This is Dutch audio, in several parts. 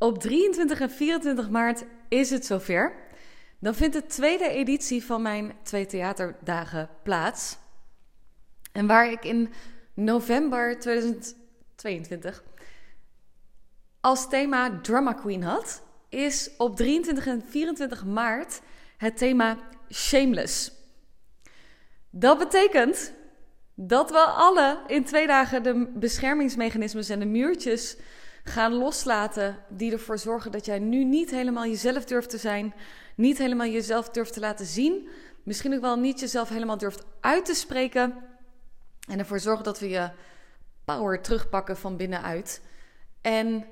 Op 23 en 24 maart is het zover. Dan vindt de tweede editie van mijn twee theaterdagen plaats. En waar ik in november 2022 als thema Drama Queen had, is op 23 en 24 maart het thema Shameless. Dat betekent dat we alle in twee dagen de beschermingsmechanismes en de muurtjes gaan loslaten die ervoor zorgen dat jij nu niet helemaal jezelf durft te zijn, niet helemaal jezelf durft te laten zien, misschien ook wel niet jezelf helemaal durft uit te spreken en ervoor zorgen dat we je power terugpakken van binnenuit en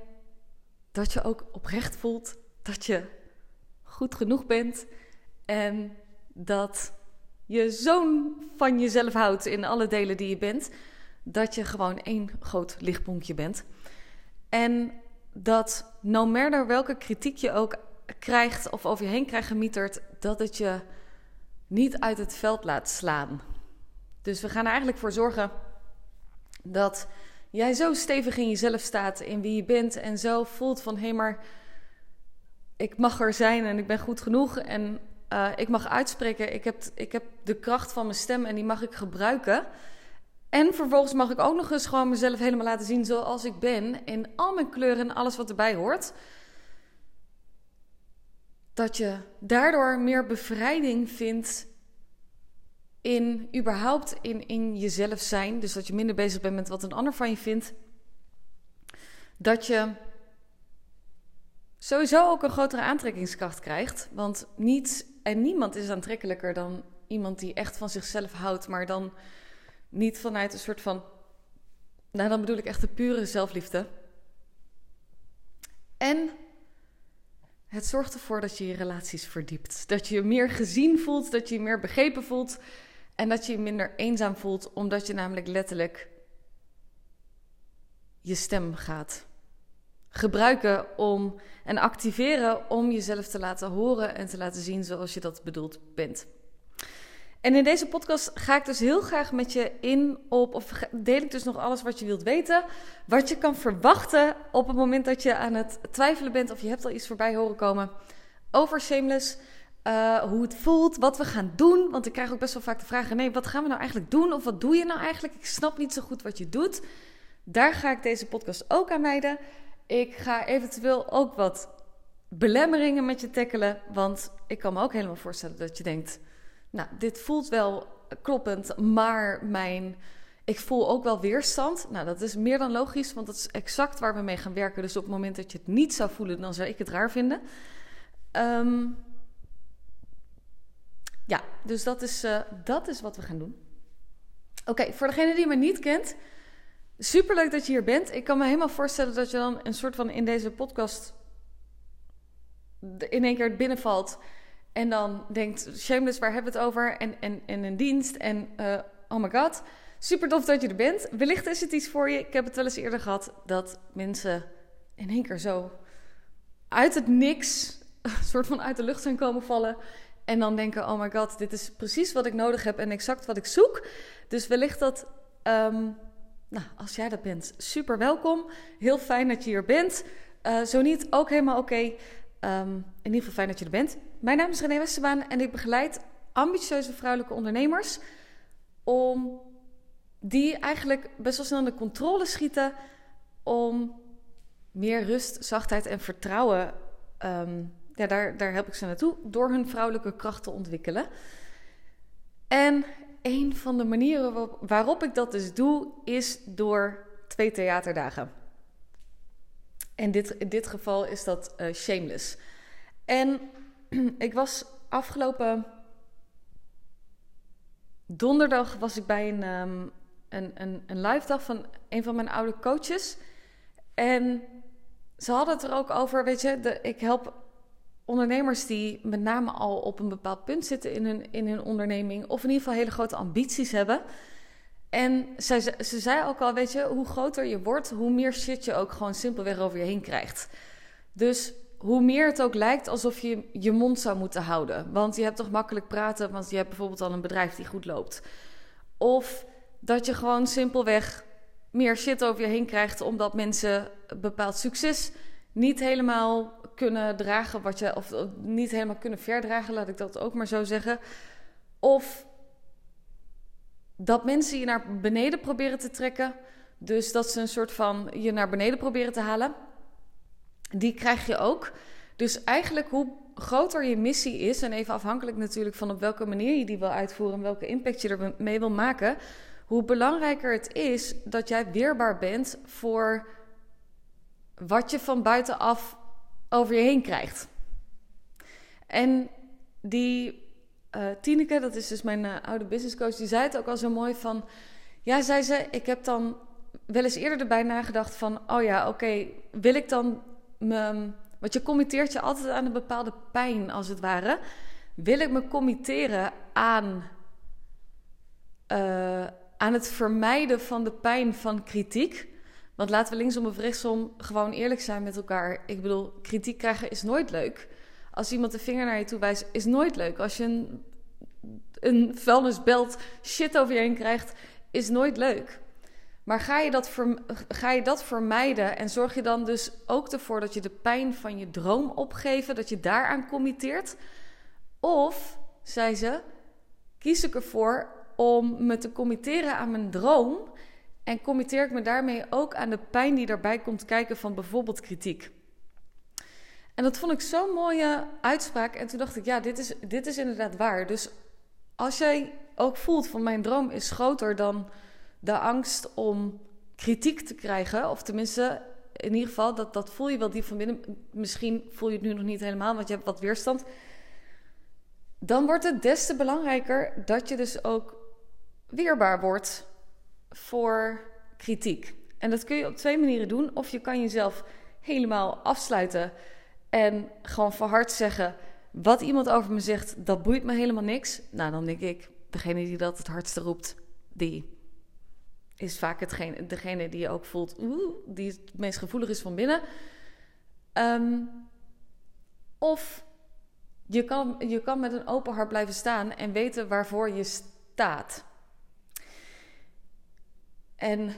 dat je ook oprecht voelt dat je goed genoeg bent en dat je zo'n van jezelf houdt in alle delen die je bent, dat je gewoon één groot lichtpuntje bent. En dat no matter welke kritiek je ook krijgt of over je heen krijgt gemieterd, dat het je niet uit het veld laat slaan. Dus we gaan er eigenlijk voor zorgen dat jij zo stevig in jezelf staat, in wie je bent en zo voelt van hé hey, maar ik mag er zijn en ik ben goed genoeg en uh, ik mag uitspreken. Ik heb, ik heb de kracht van mijn stem en die mag ik gebruiken. En vervolgens mag ik ook nog eens gewoon mezelf helemaal laten zien zoals ik ben. In al mijn kleuren en alles wat erbij hoort. Dat je daardoor meer bevrijding vindt in überhaupt in, in jezelf zijn. Dus dat je minder bezig bent met wat een ander van je vindt. Dat je sowieso ook een grotere aantrekkingskracht krijgt. Want niets en niemand is aantrekkelijker dan iemand die echt van zichzelf houdt, maar dan niet vanuit een soort van. Nou, dan bedoel ik echt de pure zelfliefde. En het zorgt ervoor dat je je relaties verdiept. Dat je je meer gezien voelt, dat je je meer begrepen voelt. En dat je je minder eenzaam voelt, omdat je namelijk letterlijk je stem gaat gebruiken om en activeren om jezelf te laten horen en te laten zien zoals je dat bedoeld bent. En in deze podcast ga ik dus heel graag met je in op, of deel ik dus nog alles wat je wilt weten, wat je kan verwachten op het moment dat je aan het twijfelen bent of je hebt al iets voorbij horen komen over Shameless. Uh, hoe het voelt, wat we gaan doen. Want ik krijg ook best wel vaak de vraag: nee, wat gaan we nou eigenlijk doen? Of wat doe je nou eigenlijk? Ik snap niet zo goed wat je doet. Daar ga ik deze podcast ook aan wijden. Ik ga eventueel ook wat belemmeringen met je tackelen. Want ik kan me ook helemaal voorstellen dat je denkt: Nou, dit voelt wel kloppend, maar mijn. Ik voel ook wel weerstand. Nou, dat is meer dan logisch, want dat is exact waar we mee gaan werken. Dus op het moment dat je het niet zou voelen, dan zou ik het raar vinden. Um, ja, dus dat is, uh, dat is wat we gaan doen. Oké, voor degene die me niet kent, Superleuk dat je hier bent. Ik kan me helemaal voorstellen dat je dan een soort van in deze podcast in één keer binnenvalt. En dan denkt, shameless, waar hebben we het over? En, en, en een dienst. En uh, oh my god, super tof dat je er bent. Wellicht is het iets voor je. Ik heb het wel eens eerder gehad dat mensen in één keer zo uit het niks, een soort van uit de lucht zijn komen vallen. En dan denken, oh my god, dit is precies wat ik nodig heb en exact wat ik zoek. Dus wellicht dat... Um, nou, als jij dat bent, super welkom. Heel fijn dat je hier bent. Uh, zo niet, ook helemaal oké. Um, in ieder geval fijn dat je er bent. Mijn naam is René Westerbaan en ik begeleid ambitieuze vrouwelijke ondernemers om die eigenlijk best wel snel de controle schieten om meer rust, zachtheid en vertrouwen. Um, ja, daar, daar help ik ze naartoe door hun vrouwelijke kracht te ontwikkelen. En een van de manieren waarop ik dat dus doe, is door twee theaterdagen. En dit, in dit geval is dat uh, Shameless. En ik was afgelopen donderdag was ik bij een, um, een, een, een live dag van een van mijn oude coaches. En ze hadden het er ook over, weet je, ik help ondernemers die met name al op een bepaald punt zitten in hun, in hun onderneming, of in ieder geval hele grote ambities hebben. En ze zei ook al, weet je, hoe groter je wordt, hoe meer shit je ook gewoon simpelweg over je heen krijgt. Dus hoe meer het ook lijkt alsof je je mond zou moeten houden. Want je hebt toch makkelijk praten, want je hebt bijvoorbeeld al een bedrijf die goed loopt. Of dat je gewoon simpelweg meer shit over je heen krijgt omdat mensen bepaald succes niet helemaal kunnen dragen wat je, of niet helemaal kunnen verdragen, laat ik dat ook maar zo zeggen. Of dat mensen je naar beneden proberen te trekken. Dus dat ze een soort van je naar beneden proberen te halen. Die krijg je ook. Dus eigenlijk hoe groter je missie is, en even afhankelijk natuurlijk van op welke manier je die wil uitvoeren en welke impact je ermee wil maken, hoe belangrijker het is dat jij weerbaar bent voor wat je van buitenaf over je heen krijgt. En die uh, Tineke, dat is dus mijn uh, oude businesscoach, die zei het ook al zo mooi van... Ja, zei ze, ik heb dan wel eens eerder erbij nagedacht van... Oh ja, oké, wil ik dan me... Want je committeert je altijd aan een bepaalde pijn, als het ware. Wil ik me committeren aan... Uh, aan het vermijden van de pijn van kritiek... Want laten we linksom of rechtsom gewoon eerlijk zijn met elkaar. Ik bedoel, kritiek krijgen is nooit leuk. Als iemand de vinger naar je toe wijst, is nooit leuk. Als je een, een vuilnisbelt shit over je heen krijgt, is nooit leuk. Maar ga je, dat ga je dat vermijden en zorg je dan dus ook ervoor dat je de pijn van je droom opgeeft, dat je daaraan committeert? Of, zei ze, kies ik ervoor om me te committeren aan mijn droom en committeer ik me daarmee ook aan de pijn die daarbij komt kijken van bijvoorbeeld kritiek. En dat vond ik zo'n mooie uitspraak. En toen dacht ik, ja, dit is, dit is inderdaad waar. Dus als jij ook voelt van mijn droom is groter dan de angst om kritiek te krijgen, of tenminste, in ieder geval, dat, dat voel je wel die van binnen. Misschien voel je het nu nog niet helemaal, want je hebt wat weerstand. Dan wordt het des te belangrijker dat je dus ook weerbaar wordt voor kritiek. En dat kun je op twee manieren doen. Of je kan jezelf helemaal afsluiten en gewoon verhard zeggen: wat iemand over me zegt, dat boeit me helemaal niks. Nou, dan denk ik, degene die dat het hardste roept, die is vaak hetgene, degene die je ook voelt, die het meest gevoelig is van binnen. Ehm, of je kan, je kan met een open hart blijven staan en weten waarvoor je staat. En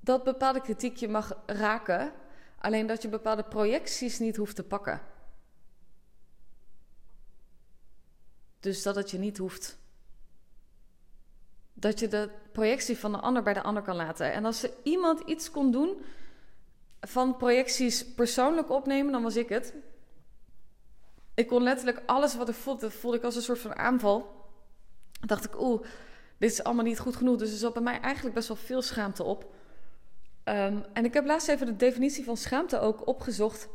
dat bepaalde kritiek je mag raken, alleen dat je bepaalde projecties niet hoeft te pakken. Dus dat het je niet hoeft. Dat je de projectie van de ander bij de ander kan laten. En als er iemand iets kon doen van projecties persoonlijk opnemen, dan was ik het. Ik kon letterlijk alles wat ik voelde, voelde ik als een soort van aanval. dacht ik, oeh, dit is allemaal niet goed genoeg. Dus er zat bij mij eigenlijk best wel veel schaamte op. Ehm, en ik heb laatst even de definitie van schaamte ook opgezocht.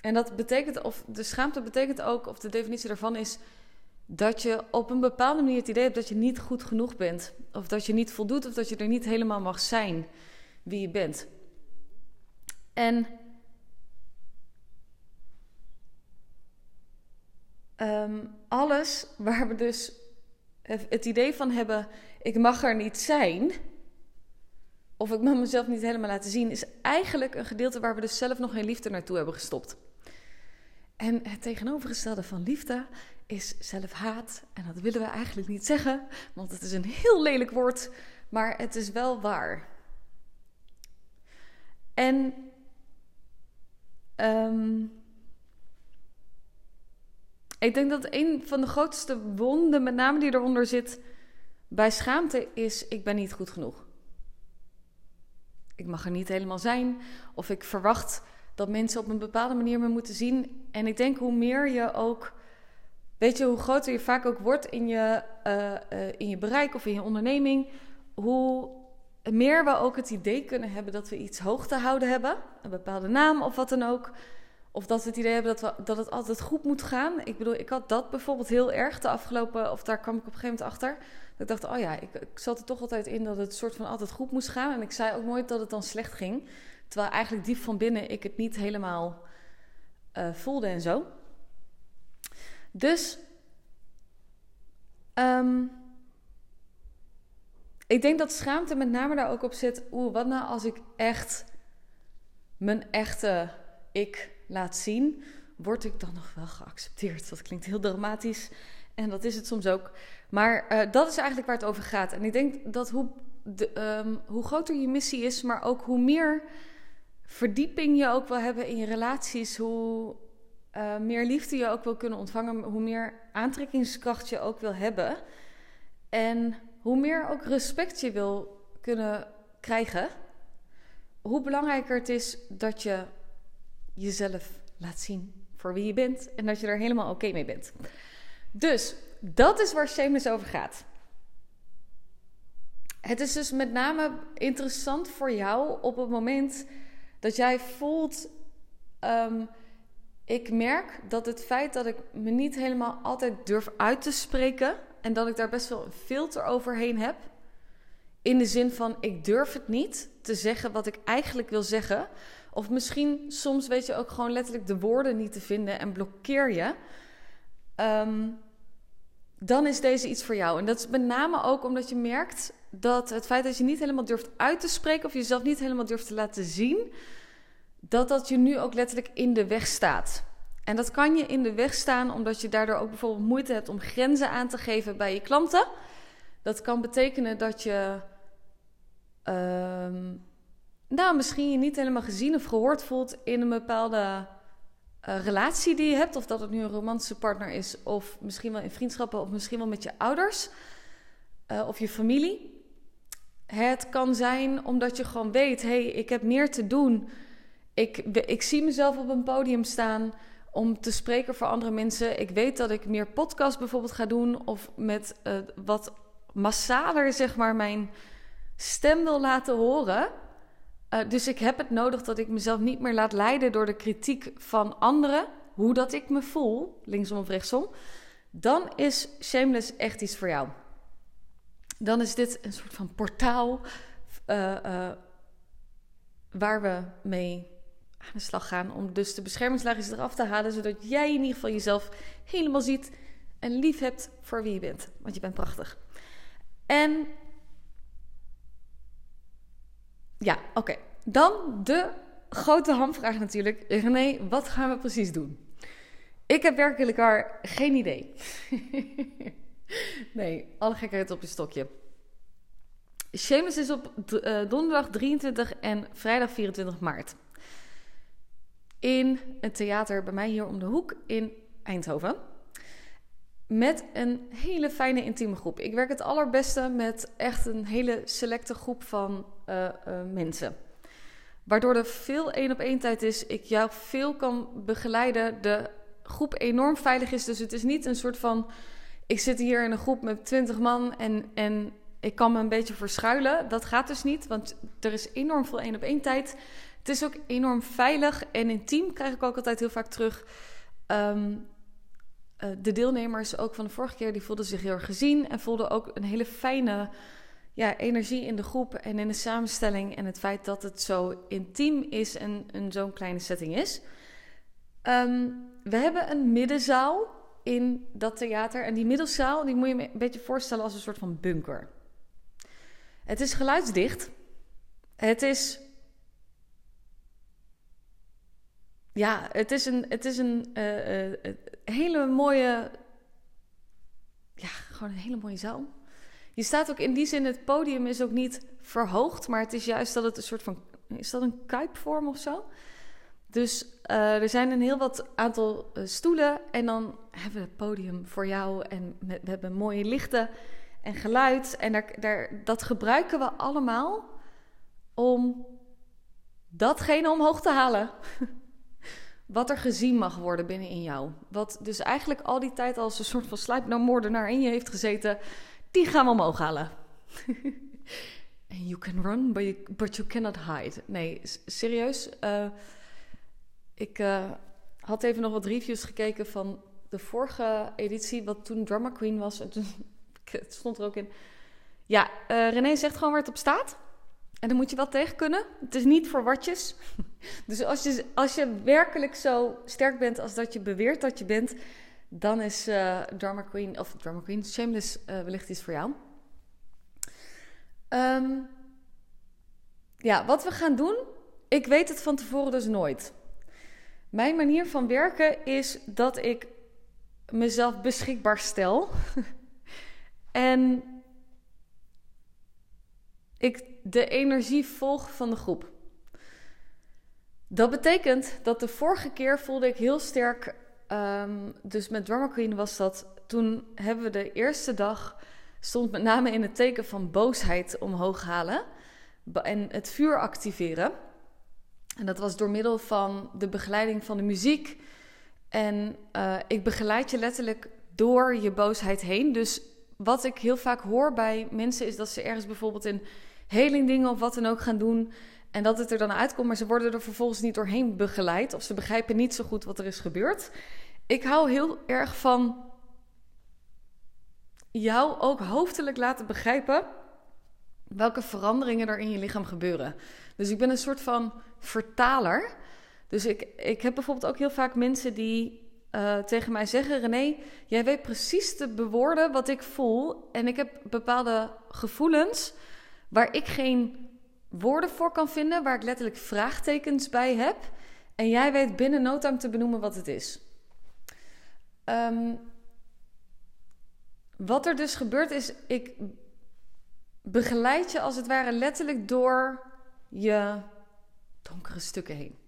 En dat betekent, of de schaamte betekent ook, of de definitie daarvan is dat je op een bepaalde manier het idee hebt dat je niet goed genoeg bent. Of dat je niet voldoet, of dat je er niet helemaal mag zijn wie je bent. En um, alles waar we dus het idee van hebben: ik mag er niet zijn. Of ik mag mezelf niet helemaal laten zien, is eigenlijk een gedeelte waar we dus zelf nog geen liefde naartoe hebben gestopt. En het tegenovergestelde van liefde is zelfhaat. En dat willen we eigenlijk niet zeggen, want het is een heel lelijk woord, maar het is wel waar. En um, ik denk dat een van de grootste wonden, met name die eronder zit, bij schaamte is: ik ben niet goed genoeg. Ik mag er niet helemaal zijn, of ik verwacht dat mensen op een bepaalde manier me moeten zien. En ik denk hoe meer je ook, weet je, hoe groter je vaak ook wordt in je, uh, uh, in je bereik of in je onderneming, hoe meer we ook het idee kunnen hebben dat we iets hoog te houden hebben, een bepaalde naam of wat dan ook. Of dat we het idee hebben dat, we, dat het altijd goed moet gaan. Ik bedoel, ik had dat bijvoorbeeld heel erg de afgelopen... of daar kwam ik op een gegeven moment achter. Ik dacht, oh ja, ik, ik zat er toch altijd in dat het soort van altijd goed moest gaan. En ik zei ook nooit dat het dan slecht ging. Terwijl eigenlijk diep van binnen ik het niet helemaal uh, voelde en zo. Dus... Um, ik denk dat schaamte met name daar ook op zit. Oeh, wat nou als ik echt mijn echte ik laat zien, word ik dan nog wel geaccepteerd. Dat klinkt heel dramatisch en dat is het soms ook. Maar uh, dat is eigenlijk waar het over gaat. En ik denk dat hoe, de, um, hoe groter je missie is, maar ook hoe meer verdieping je ook wil hebben in je relaties, hoe uh, meer liefde je ook wil kunnen ontvangen, hoe meer aantrekkingskracht je ook wil hebben. En hoe meer ook respect je wil kunnen krijgen, hoe belangrijker het is dat je jezelf laat zien voor wie je bent en dat je er helemaal oké mee bent. Dus dat is waar Shameless over gaat. Het is dus met name interessant voor jou op het moment dat jij voelt. Um, ik merk dat het feit dat ik me niet helemaal altijd durf uit te spreken en dat ik daar best wel een filter overheen heb. In de zin van ik durf het niet te zeggen wat ik eigenlijk wil zeggen. Of misschien soms weet je ook gewoon letterlijk de woorden niet te vinden en blokkeer je. Ehm, dan is deze iets voor jou. En dat is met name ook omdat je merkt dat het feit dat je niet helemaal durft uit te spreken of jezelf niet helemaal durft te laten zien, dat dat je nu ook letterlijk in de weg staat. En dat kan je in de weg staan omdat je daardoor ook bijvoorbeeld moeite hebt om grenzen aan te geven bij je klanten. Dat kan betekenen dat je uh, nou, misschien je niet helemaal gezien of gehoord voelt in een bepaalde uh, relatie die je hebt. Of dat het nu een romantische partner is, of misschien wel in vriendschappen, of misschien wel met je ouders uh, of je familie. Het kan zijn omdat je gewoon weet: hé, hey, ik heb meer te doen. Ik, ik zie mezelf op een podium staan om te spreken voor andere mensen. Ik weet dat ik meer podcast bijvoorbeeld ga doen of met uh, wat massaler zeg maar mijn stem wil laten horen. Uh, dus ik heb het nodig dat ik mezelf niet meer laat leiden door de kritiek van anderen, hoe dat ik me voel, linksom of rechtsom. Dan is Shameless echt iets voor jou. Dan is dit een soort van portaal uh, waar we mee aan de slag gaan om dus de beschermingslaagjes eraf te halen, zodat jij in ieder geval jezelf helemaal ziet en lief hebt voor wie je bent, want je bent prachtig. En ja, oké. Dan de grote hamvraag natuurlijk. René, wat gaan we precies doen? Ik heb werkelijk geen idee. nee, alle gekheid op je stokje. Seamus is op uh, donderdag 23 en vrijdag 24 maart in een theater bij mij hier om de hoek in Eindhoven. Met een hele fijne intieme groep. Ik werk het allerbeste met echt een hele selecte groep van uh, uh, mensen. Waardoor er veel één op één tijd is. Ik jou veel kan begeleiden. De groep enorm veilig is. Dus het is niet een soort van. Ik zit hier in een groep met twintig man en, en ik kan me een beetje verschuilen. Dat gaat dus niet, want er is enorm veel één op één tijd. Het is ook enorm veilig en intiem, krijg ik ook altijd heel vaak terug. Um, uh, de deelnemers, ook van de vorige keer, die voelden zich heel erg gezien en voelden ook een hele fijne ja, energie in de groep en in de samenstelling. En het feit dat het zo intiem is en, en zo'n kleine setting is. Um, we hebben een middenzaal in dat theater. En die middenzaal, die moet je een beetje voorstellen als een soort van bunker. Het is geluidsdicht. Het is ja, het is een, het is een uh, uh, hele mooie. Ja, gewoon een hele mooie zaal. Je staat ook in die zin, het podium is ook niet verhoogd, maar het is juist dat het een soort van. Is dat een kuipvorm of zo? Dus uh, er zijn een heel wat aantal stoelen en dan hebben we het podium voor jou en we hebben mooie lichten en geluid. En daar, daar, dat gebruiken we allemaal om datgene omhoog te halen. wat er gezien mag worden binnen in jou. Wat dus eigenlijk al die tijd als een soort van sluipmoordenaar in je heeft gezeten, die gaan we omhoog halen. You can run, but you, cannot hide. Nee, serieus. Uh, ik uh, had even nog wat reviews gekeken van de vorige editie, wat toen Drama Queen was. En het stond er ook in. Ja, uh, René zegt gewoon waar het op staat. En dan moet je wel tegen kunnen. Het is niet voor watjes. Dus als je, als je werkelijk zo sterk bent als dat je beweert dat je bent, dan is uh, Drama Queen, of Drama Queen, Shameless uh, wellicht iets voor jou. Um, ja, wat we gaan doen, ik weet het van tevoren dus nooit. Mijn manier van werken is dat ik mezelf beschikbaar stel. en ik de energie volg van de groep. Dat betekent dat de vorige keer voelde ik heel sterk, um, dus met Drummer Queen was dat, toen hebben we de eerste dag, stond met name in het teken van boosheid omhoog halen en het vuur activeren. En dat was door middel van de begeleiding van de muziek. En uh, ik begeleid je letterlijk door je boosheid heen. Dus wat ik heel vaak hoor bij mensen is dat ze ergens bijvoorbeeld in heling dingen of wat dan ook gaan doen. En dat het er dan uitkomt, maar ze worden er vervolgens niet doorheen begeleid. Of ze begrijpen niet zo goed wat er is gebeurd. Ik hou heel erg van jou ook hoofdelijk laten begrijpen welke veranderingen er in je lichaam gebeuren. Dus ik ben een soort van vertaler. Dus ik, ik heb bijvoorbeeld ook heel vaak mensen die uh, tegen mij zeggen: René, jij weet precies te bewoorden wat ik voel. En ik heb bepaalde gevoelens waar ik geen woorden voor kan vinden, waar ik letterlijk vraagtekens bij heb. En jij weet binnen no te benoemen wat het is. Um, wat er dus gebeurt is, ik begeleid je als het ware letterlijk door je donkere stukken heen.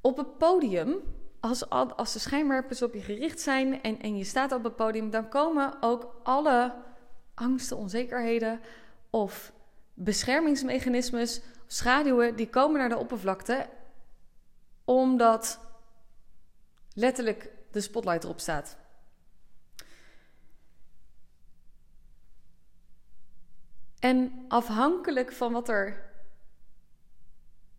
Op het podium, als, als de schijnwerpers op je gericht zijn en, en je staat op het podium, dan komen ook alle angsten, onzekerheden of beschermingsmechanismes, schaduwen, die komen naar de oppervlakte omdat letterlijk de spotlight erop staat. En afhankelijk van wat er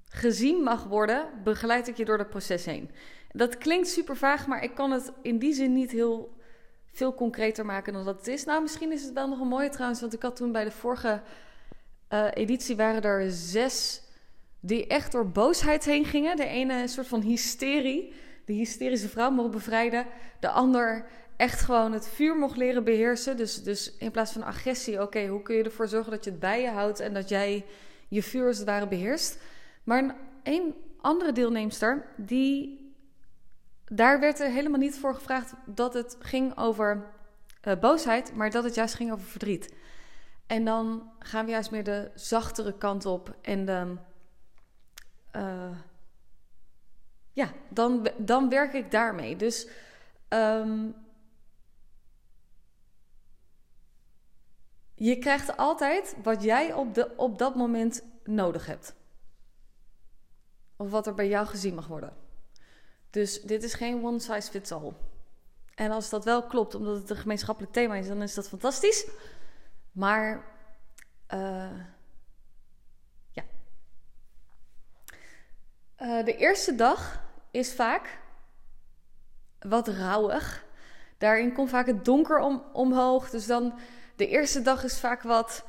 gezien mag worden, begeleid ik je door dat proces heen. Dat klinkt super vaag, maar ik kan het in die zin niet heel veel concreter maken dan dat het is. Nou, misschien is het wel nog een mooie trouwens, want ik had toen bij de vorige uh, editie waren er zes die echt door boosheid heen gingen. De ene een soort van hysterie, de hysterische vrouw mocht bevrijden. De ander echt gewoon het vuur mocht leren beheersen. Dus, dus in plaats van agressie, oké, hoe kun je ervoor zorgen dat je het bij je houdt en dat jij je vuur als het ware beheerst. Maar een, andere deelnemster, die, daar werd er helemaal niet voor gevraagd dat het ging over uh, boosheid, maar dat het juist ging over verdriet. En dan gaan we juist meer de zachtere kant op en dan. Uh, ja, dan, dan werk ik daarmee. Dus um, je krijgt altijd wat jij op, de, op dat moment nodig hebt. Of wat er bij jou gezien mag worden. Dus dit is geen one size fits all. En als dat wel klopt, omdat het een gemeenschappelijk thema is, dan is dat fantastisch. Maar uh, ja. Uh, de eerste dag is vaak wat rauwig. Daarin komt vaak het donker om, omhoog. Dus dan de eerste dag is vaak wat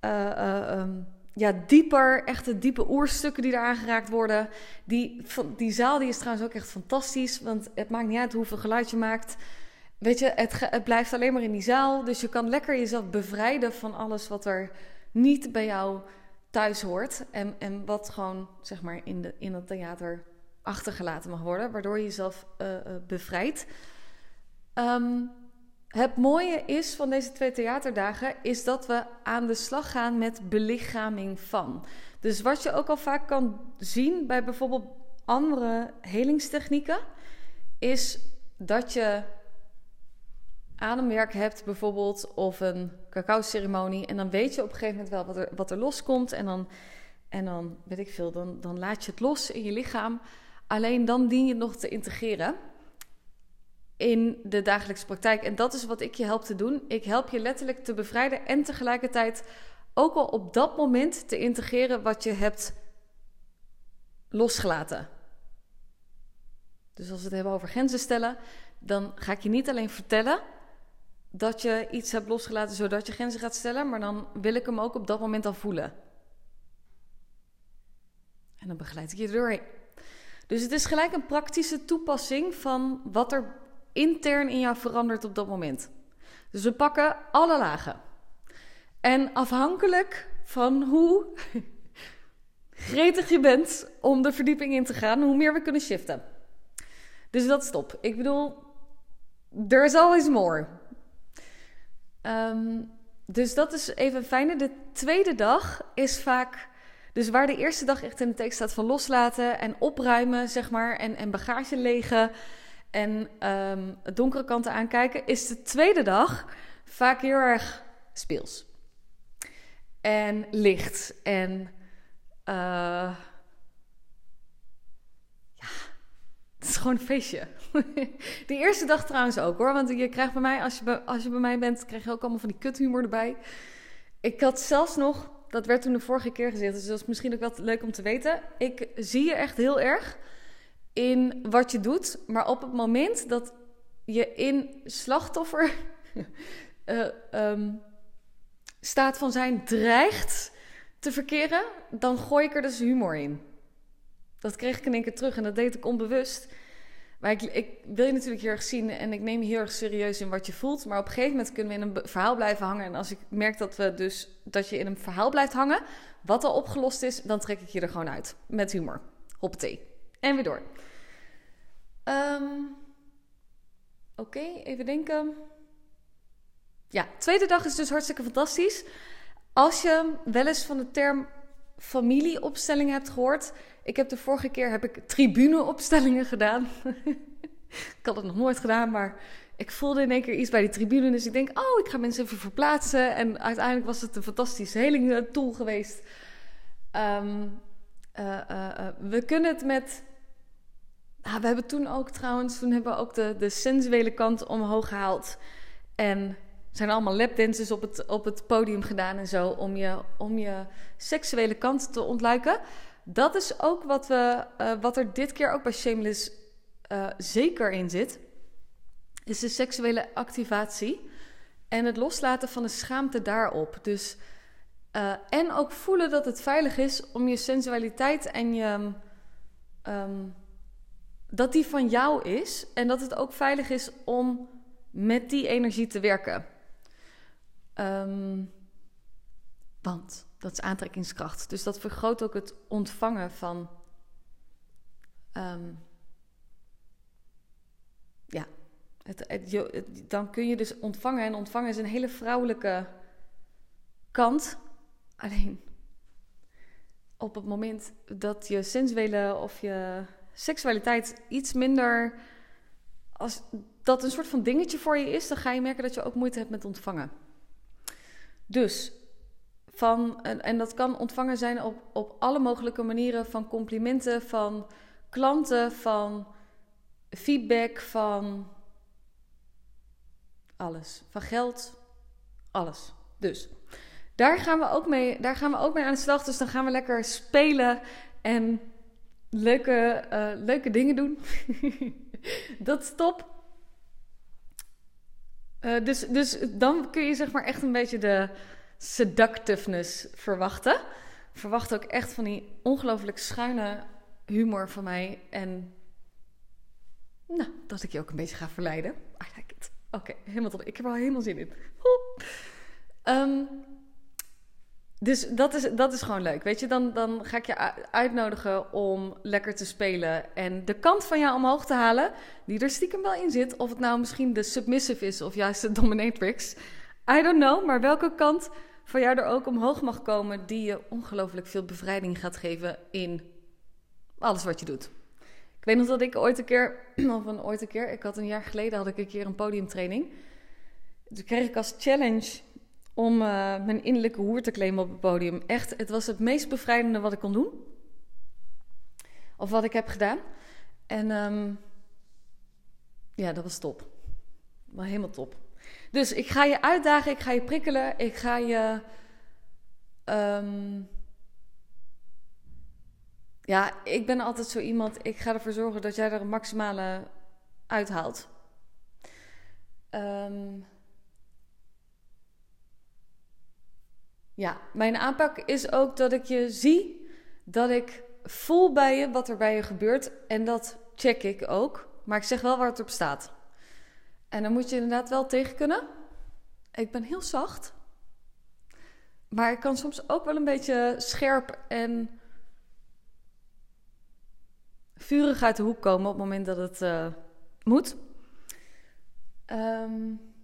uh, um, ja, dieper, echte diepe oerstukken die er aangeraakt worden. Die, die zaal die is trouwens ook echt fantastisch, want het maakt niet uit hoeveel geluid je maakt. Weet je, het, blijft alleen maar in die zaal. Dus je kan lekker jezelf bevrijden van alles wat er niet bij jou thuis hoort. En, en wat gewoon, zeg maar, in, de, in het theater achtergelaten mag worden. Waardoor je jezelf uh, bevrijdt. Um, het mooie is van deze twee theaterdagen is dat we aan de slag gaan met belichaming van. Dus wat je ook al vaak kan zien bij bijvoorbeeld andere helingstechnieken, is dat je ademwerk hebt bijvoorbeeld of een cacao-ceremonie en dan weet je op een gegeven moment wel wat er, wat er loskomt en dan, en dan weet ik veel, dan, dan laat je het los in je lichaam. Alleen dan dien je het nog te integreren in de dagelijkse praktijk. En dat is wat ik je help te doen. Ik help je letterlijk te bevrijden en tegelijkertijd ook al op dat moment te integreren wat je hebt losgelaten. Dus als we het hebben over grenzen stellen, dan ga ik je niet alleen vertellen dat je iets hebt losgelaten zodat je grenzen gaat stellen, maar dan wil ik hem ook op dat moment al voelen. En dan begeleid ik je doorheen. Dus het is gelijk een praktische toepassing van wat er intern in jou verandert op dat moment. Dus we pakken alle lagen. En afhankelijk van hoe gretig je bent om de verdieping in te gaan, hoe meer we kunnen shiften. Dus dat stop. Ik bedoel, there's always more. Um, dus dat is even fijne. De tweede dag is vaak Dus waar de eerste dag echt in de tekst staat van loslaten en opruimen, zeg maar, en, en bagage legen en um, donkere kanten aankijken, is de tweede dag vaak heel erg speels. En licht en uh, ja, het is gewoon een feestje. De eerste dag trouwens ook hoor, want je krijgt bij mij, als je bij, als je bij mij bent, krijg je ook allemaal van die kuthumor erbij. Ik had zelfs nog, dat werd toen de vorige keer gezegd, dus dat is misschien ook wel leuk om te weten. Ik zie je echt heel erg in wat je doet, maar op het moment dat je in slachtoffer uh, um, staat van zijn dreigt te verkeren, dan gooi ik er dus humor in. Dat kreeg ik in één keer terug en dat deed ik onbewust. Maar ik, ik, wil je natuurlijk heel erg zien en ik neem je heel erg serieus in wat je voelt. Maar op een gegeven moment kunnen we in een verhaal blijven hangen. En als ik merk dat, we dus, dat je in een verhaal blijft hangen, wat al opgelost is, dan trek ik je er gewoon uit. Met humor. Hoppatee. En weer door. Um, Oké, even denken. Ja, tweede dag is dus hartstikke fantastisch. Als je wel eens van de term familieopstelling hebt gehoord. Ik heb de vorige keer heb ik tribuneopstellingen gedaan. ik had het nog nooit gedaan, maar ik voelde in één keer iets bij die tribune. Dus ik denk, oh, ik ga mensen even verplaatsen. En uiteindelijk was het een fantastische heling tool geweest. Um, uh, uh, we kunnen het met. Ah, we hebben toen ook trouwens, toen hebben we ook de, de sensuele kant omhoog gehaald. En zijn allemaal lapdances op het, op het podium gedaan en zo om je, om je seksuele kant te ontluiken. Dat is ook wat, we, uh, wat er dit keer ook bij Shameless uh, zeker in zit. Is de seksuele activatie en het loslaten van de schaamte daarop. Dus, uh, en ook voelen dat het veilig is om je sensualiteit en je. Um, dat die van jou is en dat het ook veilig is om met die energie te werken. Um, want dat is aantrekkingskracht. Dus dat vergroot ook het ontvangen van. Um, ja, het, het, dan kun je dus ontvangen. En ontvangen is een hele vrouwelijke kant. Alleen op het moment dat je sensuele of je seksualiteit iets minder. Als dat een soort van dingetje voor je is, dan ga je merken dat je ook moeite hebt met ontvangen. Dus van, en, dat kan ontvangen zijn op, op alle mogelijke manieren: van complimenten, van klanten, van feedback, van alles. Van geld, alles. Dus daar gaan we ook mee, daar gaan we ook mee aan de slag. Dus dan gaan we lekker spelen en leuke, uh, leuke dingen doen. dat is top. Uh, dus, dus dan kun je zeg maar echt een beetje de seductiveness verwachten. Verwacht ook echt van die ongelooflijk schuine humor van mij. En nou, dat ik je ook een beetje ga verleiden. I like it. Oké, helemaal top. Ik heb er al helemaal zin in. Um, dus dat is, dat is gewoon leuk. Weet je, dan, dan ga ik je uitnodigen om lekker te spelen. En de kant van jou omhoog te halen, die er stiekem wel in zit. Of het nou misschien de submissive is of juist de dominatrix. I don't know, maar welke kant van jou er ook omhoog mag komen, die je ongelooflijk veel bevrijding gaat geven in alles wat je doet. Ik weet nog dat ik ooit een keer, of een ooit een keer, ik had een jaar geleden had ik een keer een podiumtraining. Toen kreeg ik als challenge om uh, mijn innerlijke hoer te claimen op het podium. Echt, het was het meest bevrijdende wat ik kon doen. Of wat ik heb gedaan. En um, ja, dat was top. Maar helemaal top. Dus ik ga je uitdagen, ik ga je prikkelen, ik ga je. Um, ja, ik ben altijd zo iemand. Ik ga ervoor zorgen dat jij er een maximale uithaalt. Um, Ja, mijn aanpak is ook dat ik je zie, dat ik voel bij je wat er bij je gebeurt. En dat check ik ook. Maar ik zeg wel waar het op staat. En dan moet je inderdaad wel tegen kunnen. Ik ben heel zacht. Maar ik kan soms ook wel een beetje scherp en vurig uit de hoek komen op het moment dat het uh, moet. Um,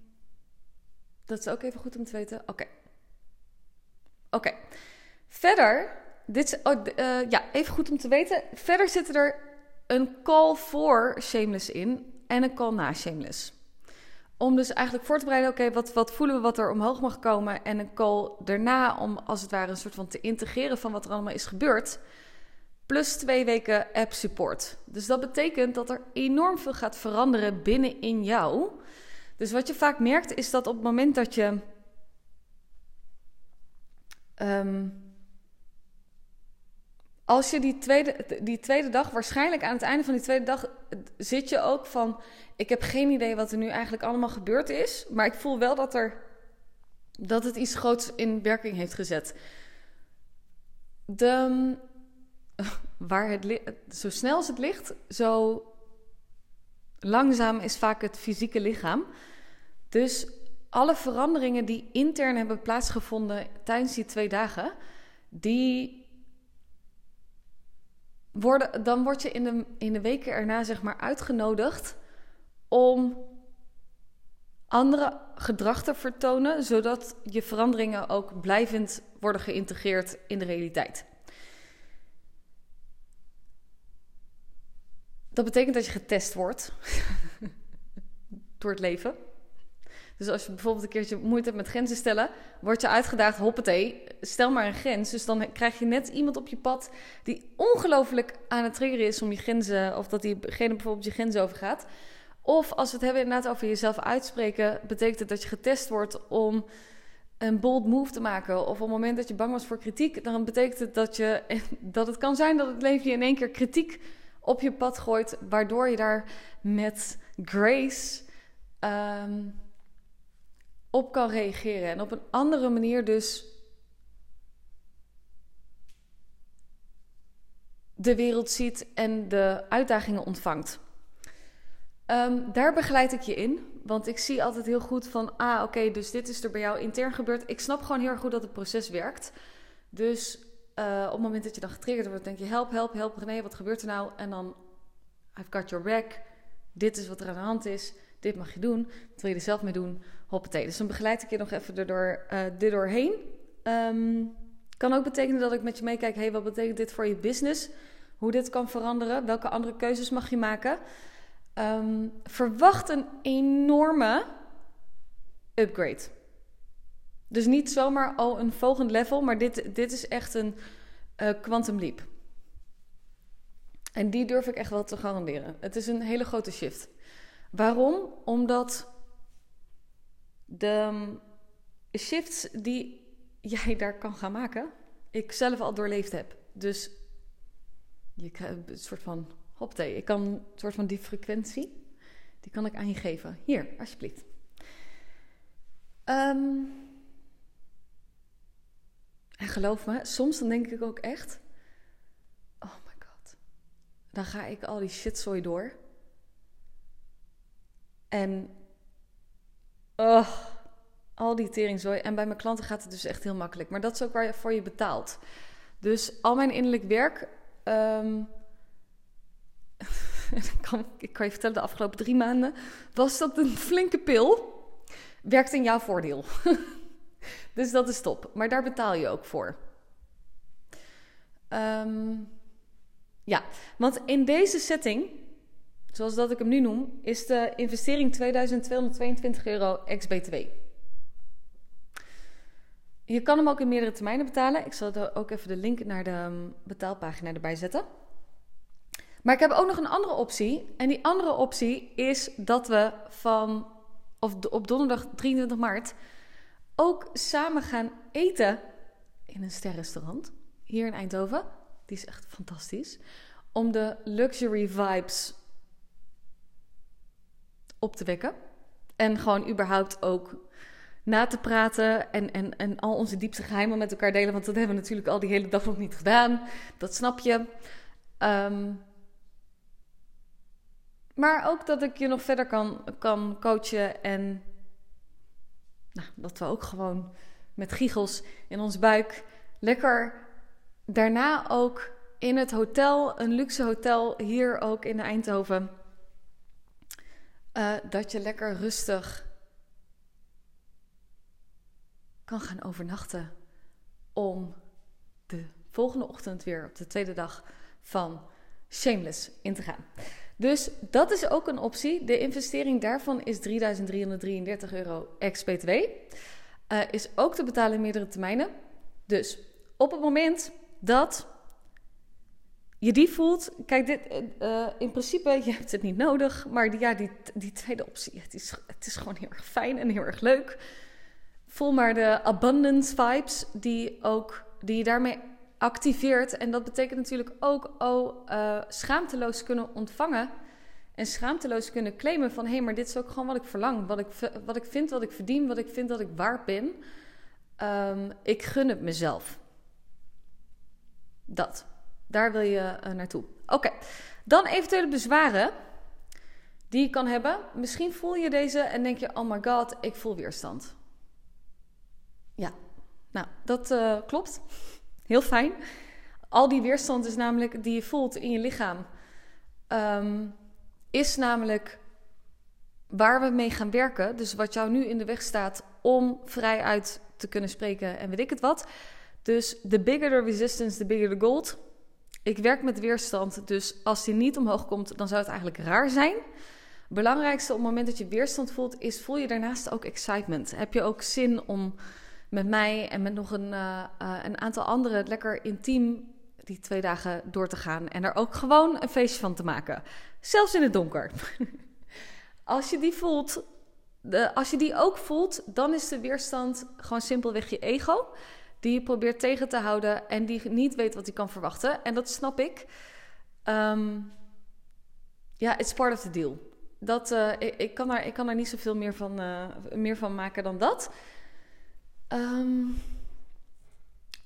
dat is ook even goed om te weten. Oké. Oké. Verder dit is, oh, uh, ja, even goed om te weten. Verder zitten er een call voor Shameless in en een call na Shameless. Om dus eigenlijk voor te bereiden, oké, wat, wat voelen we wat er omhoog mag komen? En een call daarna om als het ware een soort van te integreren van wat er allemaal is gebeurd. Plus twee weken app support. Dus dat betekent dat er enorm veel gaat veranderen binnenin jou. Dus wat je vaak merkt is dat op het moment dat je. Ehm, als je die tweede, die tweede dag, waarschijnlijk aan het einde van die tweede dag, zit je ook van: Ik heb geen idee wat er nu eigenlijk allemaal gebeurd is. Maar ik voel wel dat, er, dat het iets groots in werking heeft gezet. De, waar het zo snel als het ligt, zo langzaam is vaak het fysieke lichaam. Dus alle veranderingen die intern hebben plaatsgevonden tijdens die twee dagen, die worden, dan word je in de, in de weken erna zeg maar uitgenodigd om andere gedrag te vertonen, zodat je veranderingen ook blijvend worden geïntegreerd in de realiteit. Dat betekent dat je getest wordt door het leven. Dus als je bijvoorbeeld een keertje moeite hebt met grenzen stellen, word je uitgedaagd, hoppatee, stel maar een grens. Dus dan krijg je net iemand op je pad die ongelooflijk aan het triggeren is om je grenzen, of dat diegene bijvoorbeeld je grenzen overgaat. Of als we het hebben inderdaad over jezelf uitspreken, betekent het dat je getest wordt om een bold move te maken. Of op het moment dat je bang was voor kritiek, dan betekent het dat, je, dat het kan zijn dat het leven je in één keer kritiek op je pad gooit, waardoor je daar met grace ehm, op kan reageren. En op een andere manier dus de wereld ziet en de uitdagingen ontvangt. Ehm, daar begeleid ik je in. Want ik zie altijd heel goed van, ah oké, dus dit is er bij jou intern gebeurd. Ik snap gewoon heel erg goed dat het proces werkt. Dus uh, op het moment dat je dan getriggerd wordt, denk je: help, help, help René, wat gebeurt er nou? En dan, I've got your back. Dit is wat er aan de hand is. Dit mag je doen. Wat wil je er zelf mee doen? Hoppatee. Dus dan begeleid ik je nog even erdoor, uh, dit doorheen. Um, kan ook betekenen dat ik met je meekijk: hey, wat betekent dit voor je business? Hoe dit kan veranderen? Welke andere keuzes mag je maken? Um, verwacht een enorme upgrade. Dus niet zomaar al een volgend level, maar dit, dit is echt een uh, quantum leap. En die durf ik echt wel te garanderen. Het is een hele grote shift. Waarom? Omdat de um, shifts die jij daar kan gaan maken, ik zelf al doorleefd heb. Dus je krijgt een soort van hopte. Ik kan een soort van die frequentie, die kan ik aan je geven. Hier, alsjeblieft. Um, en geloof me, soms dan denk ik ook echt: oh my god, dan ga ik al die shitzooi door. En oh, al die teringzooi. En bij mijn klanten gaat het dus echt heel makkelijk. Maar dat is ook waar je betaalt. Dus al mijn innerlijk werk. Um, ik, kan, je vertellen, de afgelopen drie maanden was dat een flinke pil. Werkt in jouw voordeel. Dus dat is top. Maar daar betaal je ook voor. Um, ja, want in deze setting, zoals dat ik hem nu noem, is de investering 2222 euro ex-BTW. Je kan hem ook in meerdere termijnen betalen. Ik zal er ook even de link naar de ehm, betaalpagina erbij zetten. Maar ik heb ook nog een andere optie. En die andere optie is dat we van, of op donderdag 23 maart ook samen gaan eten in een sterrenrestaurant hier in Eindhoven. Die is echt fantastisch. Om de luxury vibes op te wekken. En gewoon überhaupt ook na te praten en, en, en al onze diepste geheimen met elkaar delen. Want dat hebben we natuurlijk al die hele dag nog niet gedaan. Dat snap je. Um, maar ook dat ik je nog verder kan, kan coachen en nou, dat we ook gewoon met giegels in ons buik lekker daarna ook in het hotel, een luxe hotel hier ook in Eindhoven, uh, dat je lekker rustig kan gaan overnachten om de volgende ochtend weer op de tweede dag van Shameless in te gaan. Dus dat is ook een optie. De investering daarvan is 3.333 euro ex-BTW. Uh, is ook te betalen in meerdere termijnen. Dus op het moment dat je die voelt, kijk, dit, uh, in principe, je hebt het niet nodig, maar die, ja, die, die tweede optie, het is, het is gewoon heel erg fijn en heel erg leuk. Voel maar de abundance vibes die, ook, die je daarmee activeert. En dat betekent natuurlijk ook oh, uh, schaamteloos kunnen ontvangen en schaamteloos kunnen claimen van hé, hey, maar dit is ook gewoon wat ik verlang, wat ik, wat ik vind, wat ik verdien, wat ik vind dat ik waard ben. Um, ik gun het mezelf. Dat. Daar wil je uh, naartoe. Oké, dan eventuele bezwaren die je kan hebben. Misschien voel je deze en denk je: oh my god, ik voel weerstand. Ja, nou, dat uh, klopt. Heel fijn. Al die weerstand is namelijk die je voelt in je lichaam, um, is namelijk waar we mee gaan werken. Dus wat jou nu in de weg staat om vrij uit te kunnen spreken en weet ik het wat. Dus the bigger the resistance, the bigger the gold. Ik werk met weerstand, dus als die niet omhoog komt, dan zou het eigenlijk raar zijn. Belangrijkste op het moment dat je weerstand voelt, is voel je daarnaast ook excitement. Heb je ook zin om met mij en met nog een, uh, uh, een aantal anderen lekker intiem die twee dagen door te gaan en er ook gewoon een feestje van te maken. Zelfs in het donker. als je die voelt, de, als je die ook voelt, dan is de weerstand gewoon simpelweg je ego die je probeert tegen te houden en die niet weet wat hij kan verwachten. En dat snap ik. Um, ja, it's part of the deal. Dat, uh, ik, kan daar, ik kan daar niet zoveel meer van, uh, meer van maken dan dat. Um,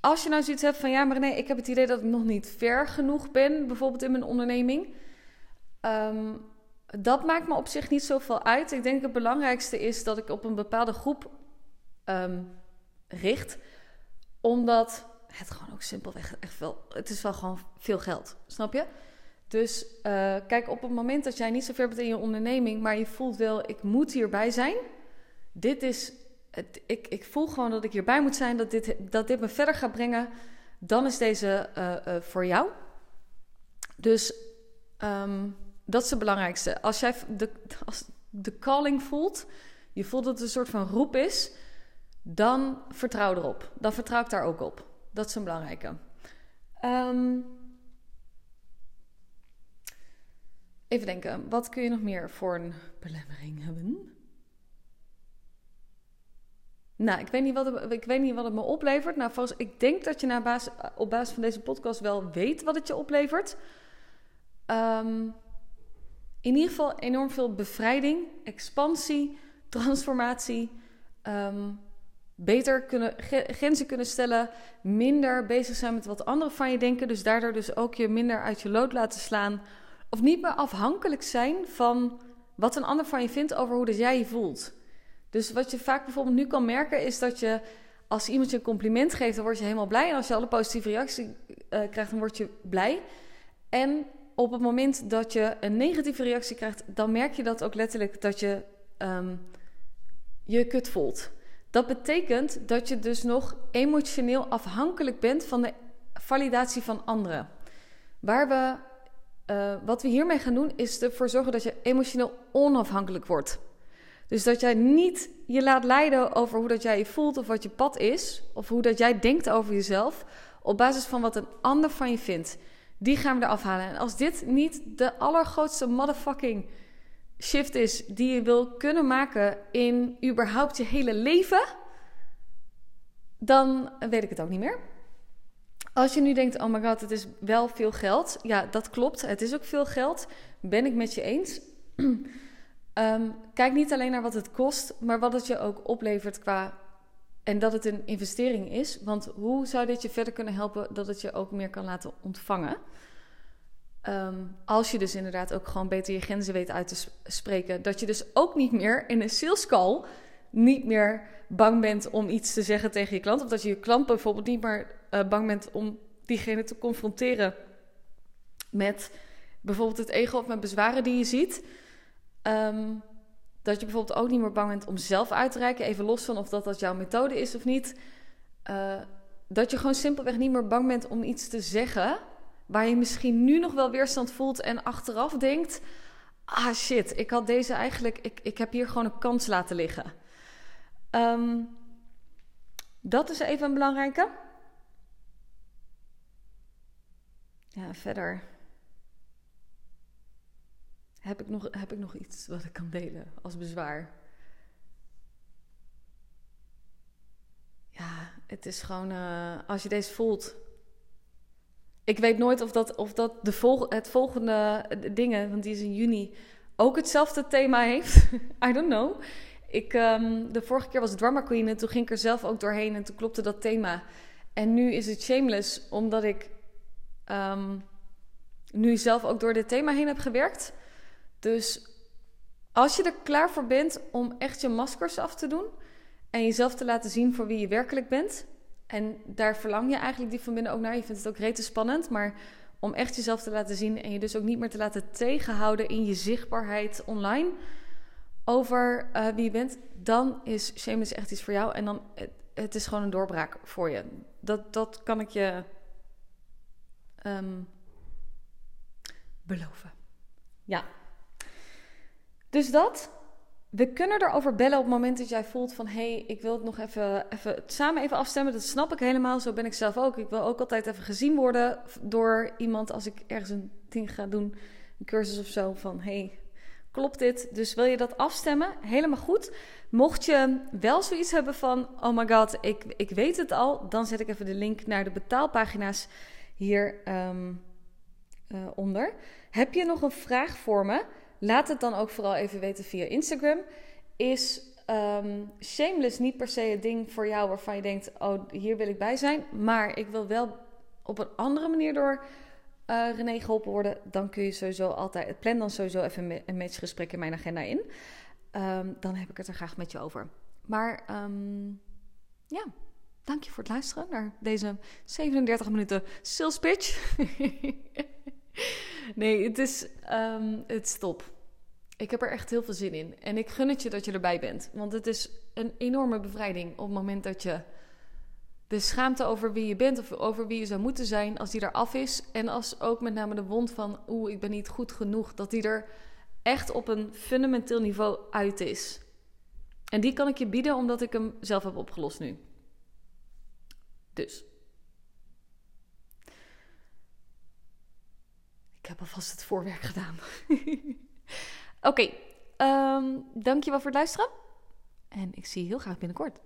als je nou zoiets hebt van ja, maar nee, ik heb het idee dat ik nog niet ver genoeg ben, bijvoorbeeld in mijn onderneming. Um, dat maakt me op zich niet zoveel uit. Ik denk het belangrijkste is dat ik op een bepaalde groep richt omdat het gewoon ook simpelweg echt wel... Het is wel gewoon veel geld, snap je? Dus uh, kijk, op het moment dat jij niet zo ver bent in je onderneming... maar je voelt wel, ik moet hierbij zijn. Dit is... Het, ik, ik voel gewoon dat ik hierbij moet zijn, dat dit, dat dit me verder gaat brengen. Dan is deze uh, uh, voor jou. Dus um, dat is het belangrijkste. Als jij de, als de calling voelt, je voelt dat het een soort van roep is dan vertrouw erop. Dan vertrouw ik daar ook op. Dat is een belangrijke. Um, even denken, wat kun je nog meer voor een belemmering hebben? Nou, ik weet niet wat het, ik weet niet wat het me oplevert. Nou, volgens, ik denk dat je basis, op basis van deze podcast wel weet wat het je oplevert. Um, in ieder geval enorm veel bevrijding, expansie, transformatie. Um, beter kunnen, grenzen kunnen stellen, minder bezig zijn met wat anderen van je denken, dus daardoor dus ook je minder uit je lood laten slaan, of niet meer afhankelijk zijn van wat een ander van je vindt over hoe dat jij je voelt. Dus wat je vaak bijvoorbeeld nu kan merken is dat je als iemand je een compliment geeft, dan word je helemaal blij. En als je alle positieve reactie uh, krijgt, dan word je blij. En op het moment dat je een negatieve reactie krijgt, dan merk je dat ook letterlijk dat je um, je kut voelt. Dat betekent dat je dus nog emotioneel afhankelijk bent van de validatie van anderen. Waar we, uh, wat we hiermee gaan doen, is ervoor zorgen dat je emotioneel onafhankelijk wordt. Dus dat jij niet je laat leiden over hoe dat jij je voelt of wat je pad is, of hoe dat jij denkt over jezelf, op basis van wat een ander van je vindt. Die gaan we eraf halen. En als dit niet de allergrootste motherfucking shift is die je wil kunnen maken in überhaupt je hele leven, dan weet ik het ook niet meer. Als je nu denkt, oh my god, het is wel veel geld. Ja, dat klopt. Het is ook veel geld. Ben ik met je eens. um, kijk niet alleen naar wat het kost, maar wat het je ook oplevert qua. En dat het een investering is. Want hoe zou dit je verder kunnen helpen dat het je ook meer kan laten ontvangen? Um, als je dus inderdaad ook gewoon beter je grenzen weet uit te spreken. Dat je dus ook niet meer in een sales call niet meer bang bent om iets te zeggen tegen je klant. Of dat je je klant bijvoorbeeld niet meer uh, bang bent om diegene te confronteren met bijvoorbeeld het ego of met bezwaren die je ziet. Um, dat je bijvoorbeeld ook niet meer bang bent om zelf uit te reiken. Even los van of dat, dat jouw methode is of niet. Uh, dat je gewoon simpelweg niet meer bang bent om iets te zeggen. Waar je misschien nu nog wel weerstand voelt en achteraf denkt: ah shit, ik had deze eigenlijk, ik, ik heb hier gewoon een kans laten liggen. Ehm, dat is even een belangrijke. Ja, verder. Heb ik, nog, heb ik nog iets wat ik kan delen als bezwaar? Ja, het is gewoon uh, als je deze voelt. Ik weet nooit of dat, of dat de het volgende dingen, want die is in juni, ook hetzelfde thema heeft. I don't know. Ik, um, de vorige keer was het Drama Queen en toen ging ik er zelf ook doorheen en toen klopte dat thema. En nu is het Shameless, omdat ik um, nu zelf ook door dit thema heen heb gewerkt. Dus als je er klaar voor bent om echt je maskers af te doen en jezelf te laten zien voor wie je werkelijk bent. En daar verlang je eigenlijk die van binnen ook naar. Je vindt het ook rete spannend, maar om echt jezelf te laten zien en je dus ook niet meer te laten tegenhouden in je zichtbaarheid online over uh, wie je bent, dan is Shameless echt iets voor jou. En dan, het, het is gewoon een doorbraak voor je. Dat, dat kan ik je um, beloven. Ja. Dus dat. We kunnen erover bellen op het moment dat jij voelt van... hé, hey, ik wil het nog even, even samen even afstemmen. Dat snap ik helemaal. Zo ben ik zelf ook. Ik wil ook altijd even gezien worden door iemand... als ik ergens een ding ga doen, een cursus of zo... van hé, hey, klopt dit? Dus wil je dat afstemmen? Helemaal goed. Mocht je wel zoiets hebben van... oh my god, ik, ik weet het al... dan zet ik even de link naar de betaalpagina's hier um, uh, onder. Heb je nog een vraag voor me? Laat het dan ook vooral even weten via Instagram. Is um, shameless niet per se het ding voor jou waarvan je denkt: oh, hier wil ik bij zijn. Maar ik wil wel op een andere manier door uh, René geholpen worden. Dan kun je sowieso altijd. Plan dan sowieso even een matchgesprek in mijn agenda in. Um, dan heb ik het er graag met je over. Maar um, ja. Dank je voor het luisteren naar deze 37 minuten sales pitch. nee, het is, um, het is top. Ik heb er echt heel veel zin in. En ik gun het je dat je erbij bent. Want het is een enorme bevrijding op het moment dat je de schaamte over wie je bent of over wie je zou moeten zijn, als die er af is. En als ook met name de wond van, oeh, ik ben niet goed genoeg, dat die er echt op een fundamenteel niveau uit is. En die kan ik je bieden omdat ik hem zelf heb opgelost nu. Dus. Ik heb alvast het voorwerk gedaan. Oké, okay, um, dankjewel voor het luisteren. En ik zie je heel graag binnenkort.